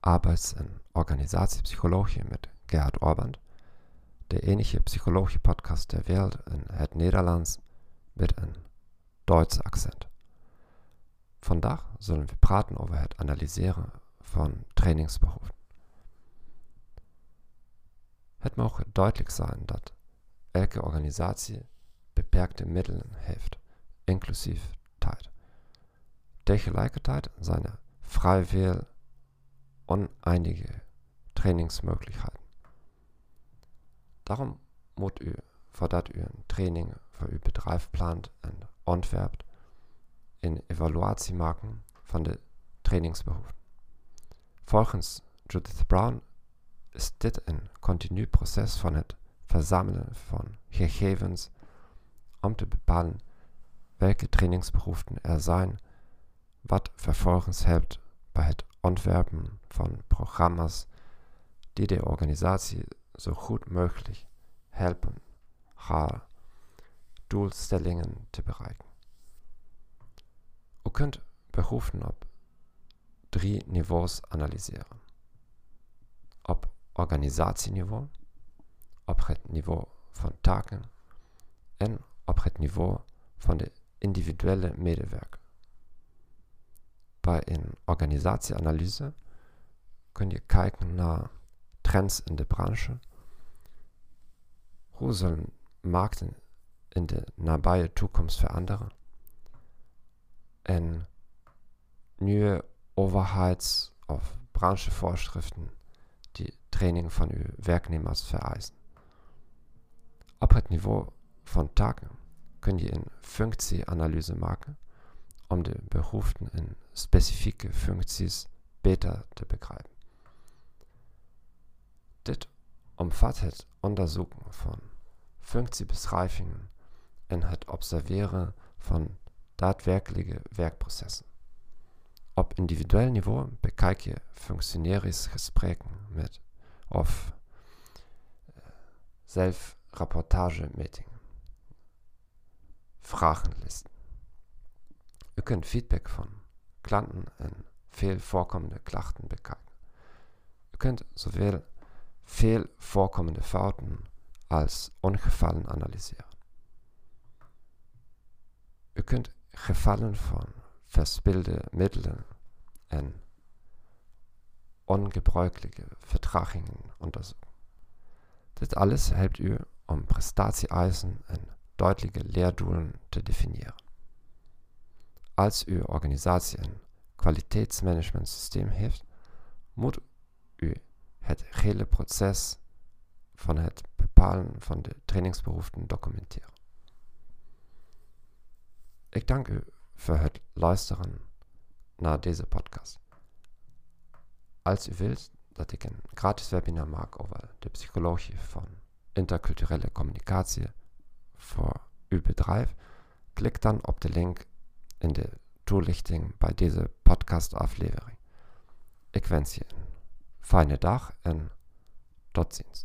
arbeids- en organisatiepsychologie met Gerhard Orband, de enige psychologie podcast ter wereld in het Nederlands met een Duitse accent. Vandaag zullen we praten over het analyseren van trainingsbehoeften. Het mogen duidelijk zijn dat elke organisatie beperkte middelen heeft, inclusief tijd. Tegelijkertijd zijn er vrij veel oneindige trainingsmöglichkeiten. Daarom moet u, voordat u een training voor uw bedrijf plant en ontwerpt, een evaluatie maken van de trainingsbehoeften. Volgens Judith Brown is dit een continu proces van het verzamelen van gegevens om te bepalen welke trainingsbehoeften er zijn, wat vervolgens helpt bij het ontwerpen van programma's die de organisatie zo goed mogelijk helpen haar doelstellingen te bereiken. U kunt behoeften op drie niveaus analyseren. Op organisatieniveau, op het niveau van taken en op het niveau van de individuele medewerker. Bij een organisatieanalyse kun je kijken naar trends in de branche. Hoe markten in de nabije toekomst veranderen? En nieuwe overheids- of branchevoorschriften die training van uw werknemers vereisen. Op het niveau van taken kun je een functieanalyse maken om de behoeften in specifieke functies beter te begrijpen. Dit omvat het onderzoeken van functiebeschrijvingen en het observeren van daadwerkelijke werkprocessen. Op individueel niveau bekijk je met of uh, zelfrapportagemetingen, vragenlisten. U kunt feedback van klanten en veel voorkomende klachten bekijken. U kunt zowel veel voorkomende fouten als ongevallen analyseren. U kunt gevallen van verspilde middelen en ongebruikelijke vertragingen onderzoeken. Dit alles helpt u om prestatie-eisen en duidelijke leerdoelen te definieren. Als uw organisatie een kwaliteitsmanagementsysteem heeft, moet u het hele proces van het bepalen van de trainingsbehoeften documenteren. Ik dank u voor het luisteren naar deze podcast. Als u wilt dat ik een gratis webinar maak over de psychologie van interculturele communicatie voor uw bedrijf, klik dan op de link in de toelichting bij deze podcastaflevering. Ik wens je een fijne dag en tot ziens.